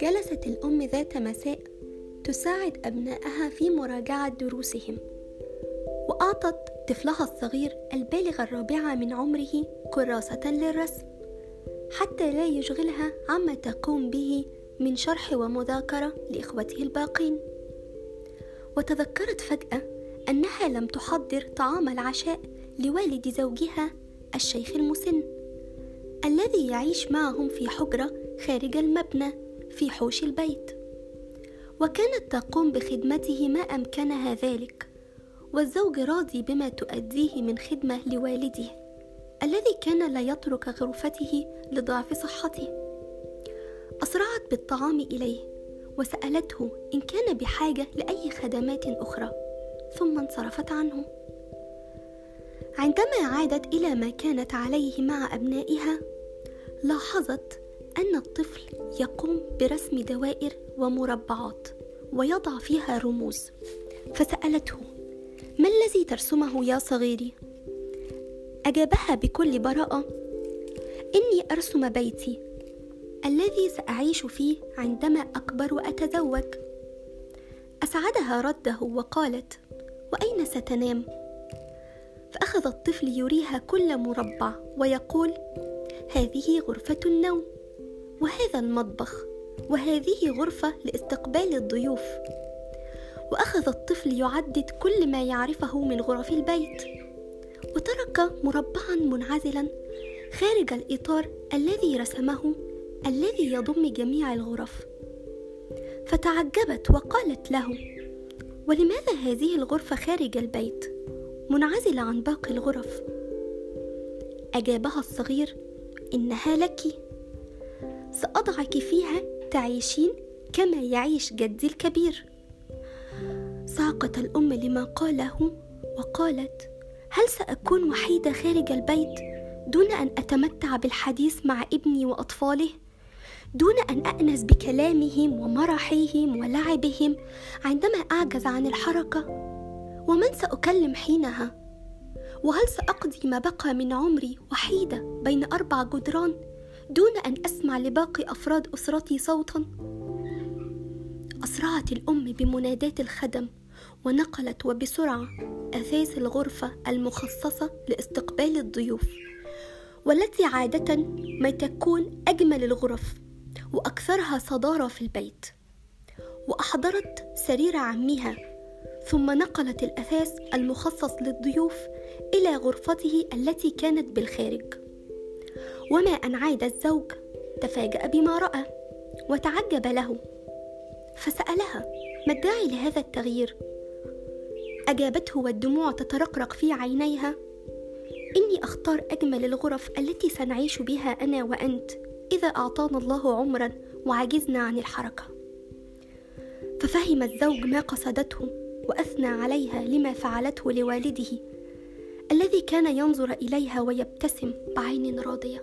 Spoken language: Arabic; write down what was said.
جلست الأم ذات مساء تساعد أبنائها في مراجعة دروسهم وأعطت طفلها الصغير البالغ الرابعة من عمره كراسة للرسم حتى لا يشغلها عما تقوم به من شرح ومذاكرة لإخوته الباقين. وتذكرت فجأة أنها لم تحضر طعام العشاء لوالد زوجها الشيخ المسن الذي يعيش معهم في حجرة خارج المبنى في حوش البيت. وكانت تقوم بخدمته ما أمكنها ذلك والزوج راضي بما تؤديه من خدمة لوالده الذي كان لا يترك غرفته لضعف صحته. أسرعت بالطعام إليه وسألته إن كان بحاجة لأي خدمات أخرى ثم انصرفت عنه. عندما عادت إلى ما كانت عليه مع أبنائها لاحظت أن الطفل يقوم برسم دوائر ومربعات ويضع فيها رموز. فسألته ما الذي ترسمه يا صغيري؟ أجابها بكل براءة إني أرسم بيتي الذي سأعيش فيه عندما أكبر وأتزوج. أسعدها رده وقالت وأين ستنام؟ فاخذ الطفل يريها كل مربع ويقول هذه غرفة النوم وهذا المطبخ وهذه غرفة لاستقبال الضيوف. وأخذ الطفل يعدد كل ما يعرفه من غرف البيت وترك مربعا منعزلا خارج الإطار الذي رسمه الذي يضم جميع الغرف. فتعجبت وقالت له ولماذا هذه الغرفة خارج البيت؟ منعزلة عن باقي الغرف. أجابها الصغير إنها لك. سأضعك فيها تعيشين كما يعيش جدي الكبير. صعقت الأم لما قاله وقالت هل سأكون وحيدة خارج البيت دون أن أتمتع بالحديث مع ابني وأطفاله؟ دون أن انس بكلامهم ومرحهم ولعبهم عندما أعجز عن الحركة؟ ومن سأكلم حينها؟ وهل سأقضي ما بقى من عمري وحيدة بين أربع جدران دون أن أسمع لباقي أفراد أسرتي صوتا؟ أسرعت الأم بمناداه الخدم ونقلت وبسرعة أثاث الغرفة المخصصة لاستقبال الضيوف والتي عادة ما تكون أجمل الغرف وأكثرها صدارة في البيت. وأحضرت سرير عمها ثم نقلت الأثاث المخصص للضيوف إلى غرفته التي كانت بالخارج. وما أن عاد الزوج تفاجأ بما رأى وتعجب له. فسألها ما الداعي لهذا التغيير؟ أجابته والدموع تترقرق في عينيها. إني أختار أجمل الغرف التي سنعيش بها أنا وأنت إذا أعطانا الله عمرا وعجزنا عن الحركة. ففهم الزوج ما قصدته. وأثنى عليها لما فعلته لوالده الذي كان ينظر إليها ويبتسم بعين راضية.